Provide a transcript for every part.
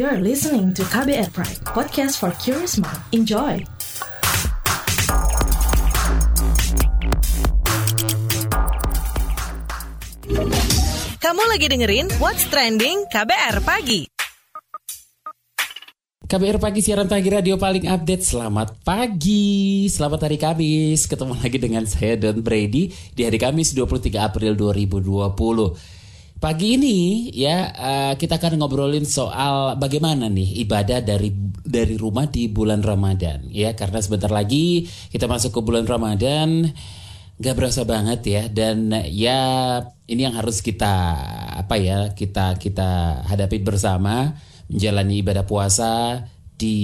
You're listening to KBR Pride, podcast for curious mind. Enjoy! Kamu lagi dengerin What's Trending KBR Pagi. KBR Pagi siaran pagi radio paling update. Selamat pagi, selamat hari Kamis. Ketemu lagi dengan saya Don Brady di hari Kamis 23 April 2020. Pagi ini ya uh, kita akan ngobrolin soal bagaimana nih ibadah dari dari rumah di bulan Ramadan ya. Karena sebentar lagi kita masuk ke bulan Ramadan Gak berasa banget ya. Dan ya ini yang harus kita apa ya kita kita hadapi bersama menjalani ibadah puasa di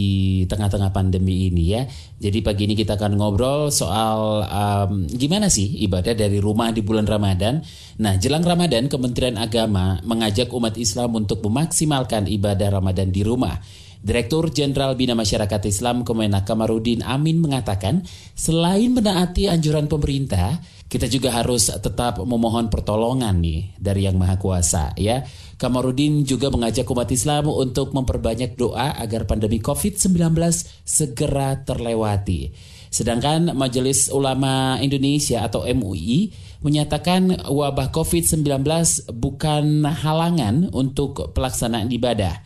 tengah-tengah pandemi ini ya. Jadi pagi ini kita akan ngobrol soal um, gimana sih ibadah dari rumah di bulan Ramadan. Nah, jelang Ramadan Kementerian Agama mengajak umat Islam untuk memaksimalkan ibadah Ramadan di rumah. Direktur Jenderal Bina Masyarakat Islam Kemenak Kamarudin Amin mengatakan, selain menaati anjuran pemerintah, kita juga harus tetap memohon pertolongan nih dari Yang Maha Kuasa ya. Kamarudin juga mengajak umat Islam untuk memperbanyak doa agar pandemi COVID-19 segera terlewati. Sedangkan Majelis Ulama Indonesia atau MUI menyatakan wabah COVID-19 bukan halangan untuk pelaksanaan ibadah.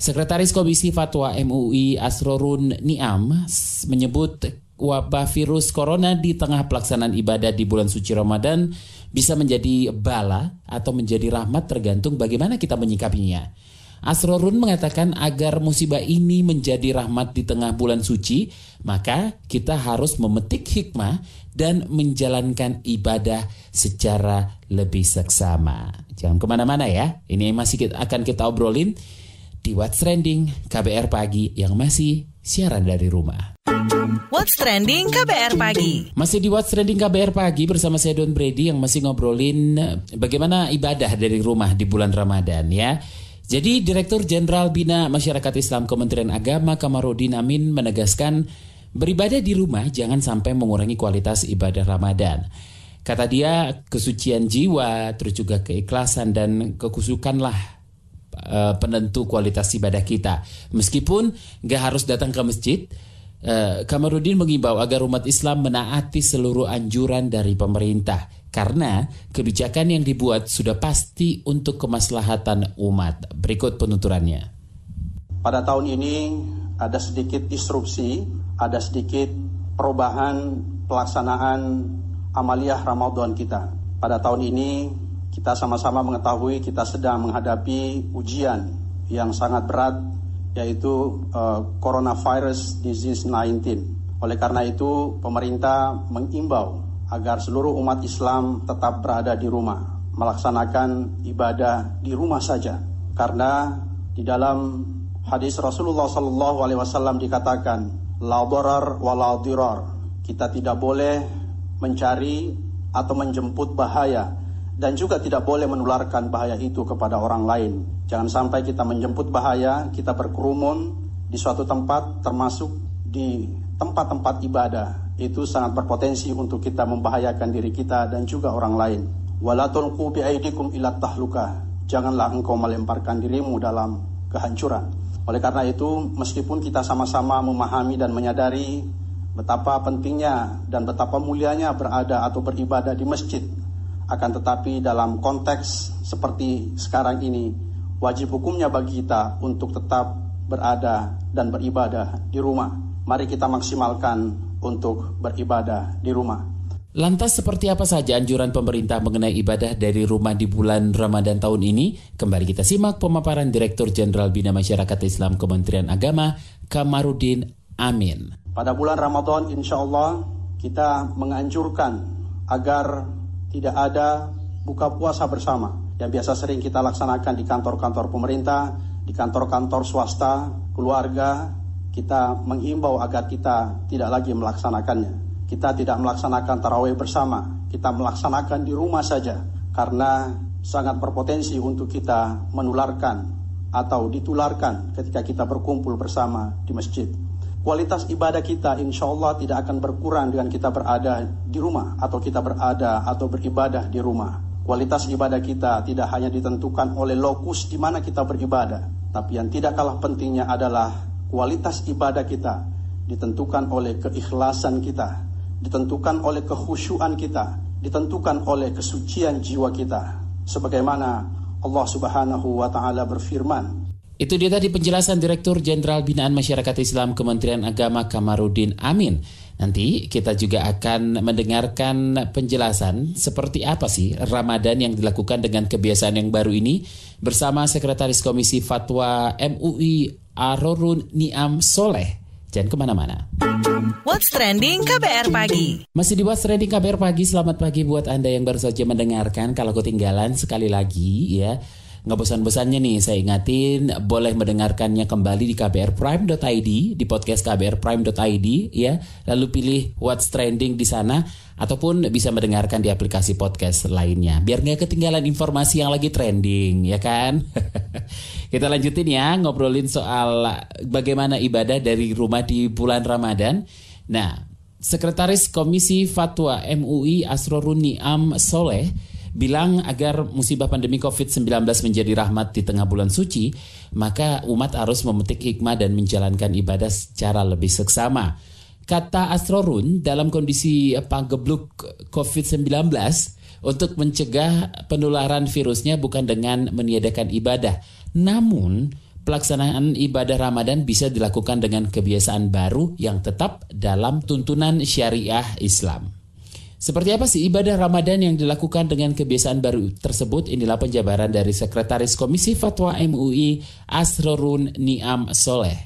Sekretaris Komisi Fatwa MUI Asrorun Niam menyebut wabah virus corona di tengah pelaksanaan ibadah di bulan suci Ramadan bisa menjadi bala atau menjadi rahmat tergantung bagaimana kita menyikapinya. Asrorun mengatakan agar musibah ini menjadi rahmat di tengah bulan suci, maka kita harus memetik hikmah dan menjalankan ibadah secara lebih seksama. Jangan ke mana-mana ya, ini masih akan kita obrolin di What's Trending KBR Pagi yang masih siaran dari rumah. What's Trending KBR Pagi. Masih di What's Trending KBR Pagi bersama saya Don Brady yang masih ngobrolin bagaimana ibadah dari rumah di bulan Ramadan ya. Jadi Direktur Jenderal Bina Masyarakat Islam Kementerian Agama Kamarudin Amin menegaskan beribadah di rumah jangan sampai mengurangi kualitas ibadah Ramadan. Kata dia kesucian jiwa, terus juga keikhlasan dan kekusukanlah uh, penentu kualitas ibadah kita. Meskipun gak harus datang ke masjid, uh, Kamarudin mengimbau agar umat Islam menaati seluruh anjuran dari pemerintah karena kebijakan yang dibuat sudah pasti untuk kemaslahatan umat. Berikut penuturannya. Pada tahun ini ada sedikit disrupsi, ada sedikit perubahan pelaksanaan amaliyah Ramadan kita. Pada tahun ini kita sama-sama mengetahui kita sedang menghadapi ujian yang sangat berat yaitu uh, coronavirus disease 19. Oleh karena itu pemerintah mengimbau agar seluruh umat Islam tetap berada di rumah, melaksanakan ibadah di rumah saja. Karena di dalam hadis Rasulullah Sallallahu Alaihi Wasallam dikatakan, la darar wa la. Kita tidak boleh mencari atau menjemput bahaya dan juga tidak boleh menularkan bahaya itu kepada orang lain. Jangan sampai kita menjemput bahaya, kita berkerumun di suatu tempat termasuk di tempat-tempat ibadah. Itu sangat berpotensi untuk kita membahayakan diri kita dan juga orang lain. Wala biaidikum ila tahluka. Janganlah engkau melemparkan dirimu dalam kehancuran. Oleh karena itu, meskipun kita sama-sama memahami dan menyadari betapa pentingnya dan betapa mulianya berada atau beribadah di masjid akan tetapi dalam konteks seperti sekarang ini, wajib hukumnya bagi kita untuk tetap berada dan beribadah di rumah. Mari kita maksimalkan untuk beribadah di rumah. Lantas seperti apa saja anjuran pemerintah mengenai ibadah dari rumah di bulan Ramadan tahun ini? Kembali kita simak pemaparan Direktur Jenderal Bina Masyarakat Islam Kementerian Agama, Kamarudin Amin. Pada bulan Ramadan insya Allah kita menganjurkan agar tidak ada buka puasa bersama. Yang biasa sering kita laksanakan di kantor-kantor pemerintah, di kantor-kantor swasta, keluarga, kita menghimbau agar kita tidak lagi melaksanakannya. Kita tidak melaksanakan tarawih bersama, kita melaksanakan di rumah saja karena sangat berpotensi untuk kita menularkan atau ditularkan ketika kita berkumpul bersama di masjid kualitas ibadah kita insya Allah tidak akan berkurang dengan kita berada di rumah atau kita berada atau beribadah di rumah. Kualitas ibadah kita tidak hanya ditentukan oleh lokus di mana kita beribadah, Tapi yang tidak kalah pentingnya adalah kualitas ibadah kita ditentukan oleh keikhlasan kita, ditentukan oleh kehusyuan kita, ditentukan oleh kesucian jiwa kita. Sebagaimana Allah Subhanahu wa taala berfirman, itu dia tadi penjelasan Direktur Jenderal Binaan Masyarakat Islam Kementerian Agama Kamarudin Amin. Nanti kita juga akan mendengarkan penjelasan seperti apa sih Ramadan yang dilakukan dengan kebiasaan yang baru ini bersama Sekretaris Komisi Fatwa MUI Arorun Niam Soleh. Jangan ke mana-mana. What's Trending KBR Pagi Masih di What's Trending KBR Pagi, selamat pagi buat Anda yang baru saja mendengarkan. Kalau ketinggalan sekali lagi ya, Nggak bosan-bosannya nih saya ingatin boleh mendengarkannya kembali di kbrprime.id di podcast kbrprime.id ya. Lalu pilih what's trending di sana ataupun bisa mendengarkan di aplikasi podcast lainnya. Biar nggak ketinggalan informasi yang lagi trending ya kan. Kita lanjutin ya ngobrolin soal bagaimana ibadah dari rumah di bulan Ramadan. Nah, Sekretaris Komisi Fatwa MUI Asroruni Am Soleh bilang agar musibah pandemi COVID-19 menjadi rahmat di tengah bulan suci, maka umat harus memetik hikmah dan menjalankan ibadah secara lebih seksama. Kata Astrorun, dalam kondisi panggebluk COVID-19, untuk mencegah penularan virusnya bukan dengan meniadakan ibadah, namun pelaksanaan ibadah Ramadan bisa dilakukan dengan kebiasaan baru yang tetap dalam tuntunan syariah Islam. Seperti apa sih ibadah Ramadan yang dilakukan dengan kebiasaan baru tersebut? Inilah penjabaran dari Sekretaris Komisi Fatwa MUI Asrorun Niam Soleh.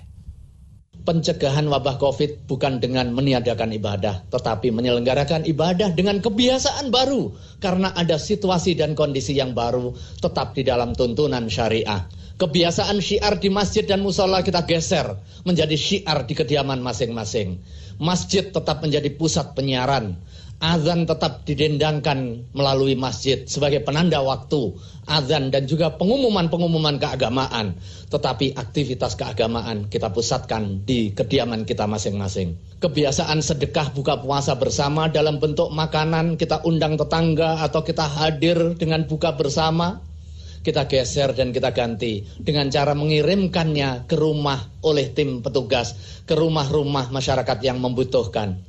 Pencegahan wabah COVID bukan dengan meniadakan ibadah, tetapi menyelenggarakan ibadah dengan kebiasaan baru karena ada situasi dan kondisi yang baru tetap di dalam tuntunan syariah. Kebiasaan syiar di masjid dan musola kita geser menjadi syiar di kediaman masing-masing. Masjid tetap menjadi pusat penyiaran azan tetap didendangkan melalui masjid sebagai penanda waktu azan dan juga pengumuman-pengumuman keagamaan. Tetapi aktivitas keagamaan kita pusatkan di kediaman kita masing-masing. Kebiasaan sedekah buka puasa bersama dalam bentuk makanan kita undang tetangga atau kita hadir dengan buka bersama kita geser dan kita ganti dengan cara mengirimkannya ke rumah oleh tim petugas ke rumah-rumah masyarakat yang membutuhkan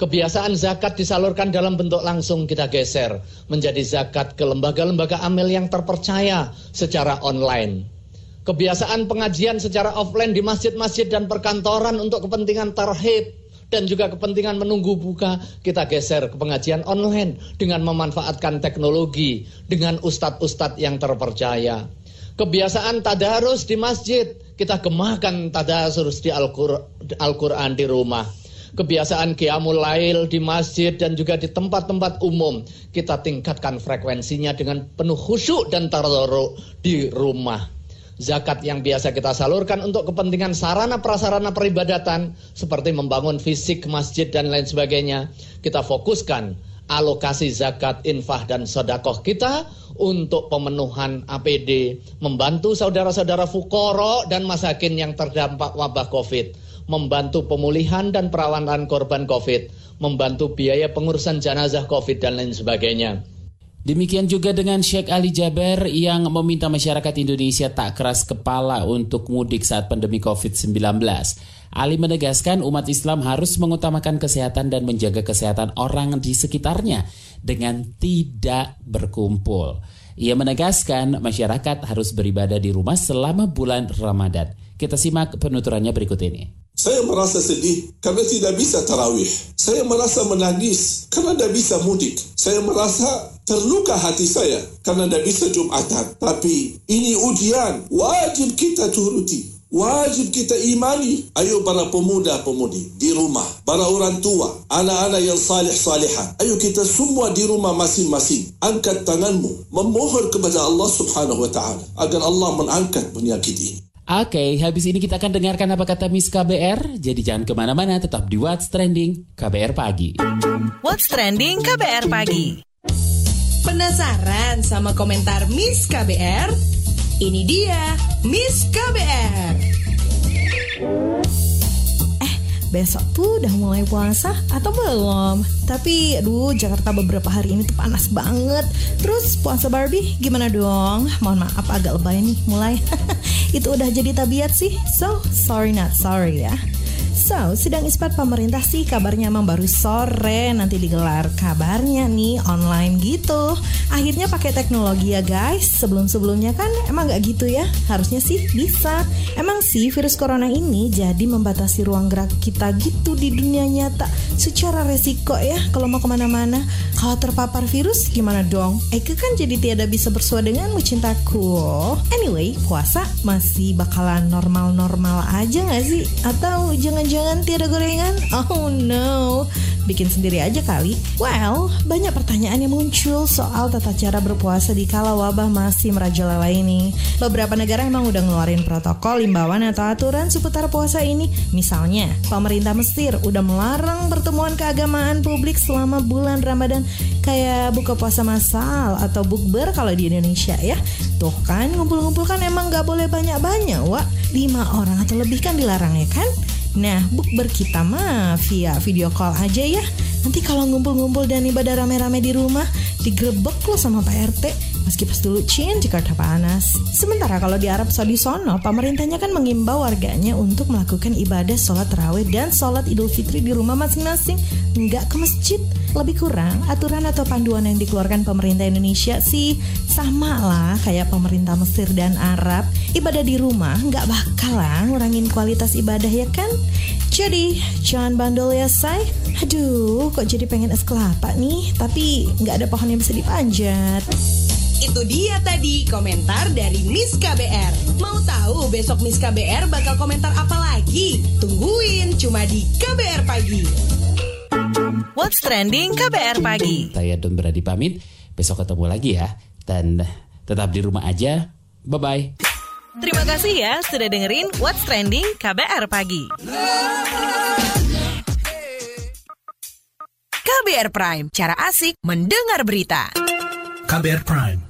Kebiasaan zakat disalurkan dalam bentuk langsung kita geser menjadi zakat ke lembaga-lembaga amil yang terpercaya secara online. Kebiasaan pengajian secara offline di masjid-masjid dan perkantoran untuk kepentingan tarhib dan juga kepentingan menunggu buka kita geser ke pengajian online dengan memanfaatkan teknologi dengan ustadz-ustadz yang terpercaya. Kebiasaan tadarus di masjid kita gemahkan tadarus di Al-Quran di rumah kebiasaan qiyamul lail di masjid dan juga di tempat-tempat umum kita tingkatkan frekuensinya dengan penuh khusyuk dan tadarruk di rumah. Zakat yang biasa kita salurkan untuk kepentingan sarana prasarana peribadatan seperti membangun fisik masjid dan lain sebagainya, kita fokuskan alokasi zakat, infah dan sodakoh kita untuk pemenuhan APD, membantu saudara-saudara fukoro dan masakin yang terdampak wabah COVID membantu pemulihan dan perawatan korban COVID, membantu biaya pengurusan jenazah COVID dan lain sebagainya. Demikian juga dengan Sheikh Ali Jaber yang meminta masyarakat Indonesia tak keras kepala untuk mudik saat pandemi COVID-19. Ali menegaskan umat Islam harus mengutamakan kesehatan dan menjaga kesehatan orang di sekitarnya dengan tidak berkumpul. Ia menegaskan masyarakat harus beribadah di rumah selama bulan Ramadan. Kita simak penuturannya berikut ini. Saya merasa sedih karena tidak bisa tarawih. Saya merasa menangis karena tidak bisa mudik. Saya merasa terluka hati saya karena tidak bisa Jumatan. Tapi ini ujian, wajib kita turuti. Wajib kita imani. Ayo para pemuda-pemudi di rumah. Para orang tua. Anak-anak yang salih-salihan. Ayo kita semua di rumah masing-masing. Angkat tanganmu. Memohon kepada Allah subhanahu wa ta'ala. Agar Allah mengangkat penyakit ini. Oke, habis ini kita akan dengarkan apa kata Miss KBR. Jadi jangan ke mana-mana, tetap di What's Trending KBR Pagi. What's Trending KBR Pagi. Penasaran sama komentar Miss KBR? Ini dia Miss KBR. Besok tuh udah mulai puasa atau belum? Tapi aduh Jakarta beberapa hari ini tuh panas banget Terus puasa Barbie gimana dong? Mohon maaf agak lebay nih mulai itu udah jadi tabiat sih. So, sorry not sorry ya. So, sidang isbat pemerintah sih kabarnya emang baru sore nanti digelar. Kabarnya nih online gitu. Akhirnya pakai teknologi ya guys. Sebelum-sebelumnya kan emang gak gitu ya. Harusnya sih bisa. Emang sih virus corona ini jadi membatasi ruang gerak kita gitu di dunia nyata. Secara resiko ya kalau mau ke mana-mana. Kalau terpapar virus gimana dong? Eke kan jadi tiada bisa bersua denganmu cintaku. Anyway, puasa masih bakalan normal-normal aja gak sih? Atau jangan-jangan jangan tiada gorengan? Oh no, bikin sendiri aja kali. Well, banyak pertanyaan yang muncul soal tata cara berpuasa di kala wabah masih merajalela ini. Beberapa negara emang udah ngeluarin protokol, imbauan atau aturan seputar puasa ini. Misalnya, pemerintah Mesir udah melarang pertemuan keagamaan publik selama bulan Ramadan kayak buka puasa massal atau bukber kalau di Indonesia ya. Tuh kan ngumpul-ngumpul kan emang gak boleh banyak-banyak, wak. Lima orang atau lebih kan dilarang ya kan? Nah, bukber kita mah via video call aja ya. Nanti kalau ngumpul-ngumpul dan ibadah rame-rame di rumah, digrebek lo sama Pak RT. Meski pas dulu Cin Jakarta panas. Sementara kalau di Arab Saudi sono, pemerintahnya kan mengimbau warganya untuk melakukan ibadah sholat terawih dan sholat idul fitri di rumah masing-masing. Nggak ke masjid. Lebih kurang, aturan atau panduan yang dikeluarkan pemerintah Indonesia sih sama lah kayak pemerintah Mesir dan Arab. Ibadah di rumah nggak bakalan ngurangin kualitas ibadah ya kan? Jadi, jangan bandel ya say. Aduh, kok jadi pengen es kelapa nih, tapi nggak ada pohon yang bisa dipanjat. Itu dia tadi komentar dari Miss KBR. Mau tahu besok Miss KBR bakal komentar apa lagi? Tungguin cuma di KBR Pagi. What's Trending KBR Pagi. Saya Don Beradi pamit. Besok ketemu lagi ya. Dan tetap di rumah aja. Bye-bye. Terima kasih ya sudah dengerin What's Trending KBR Pagi. KBR Prime, cara asik mendengar berita. KBR Prime,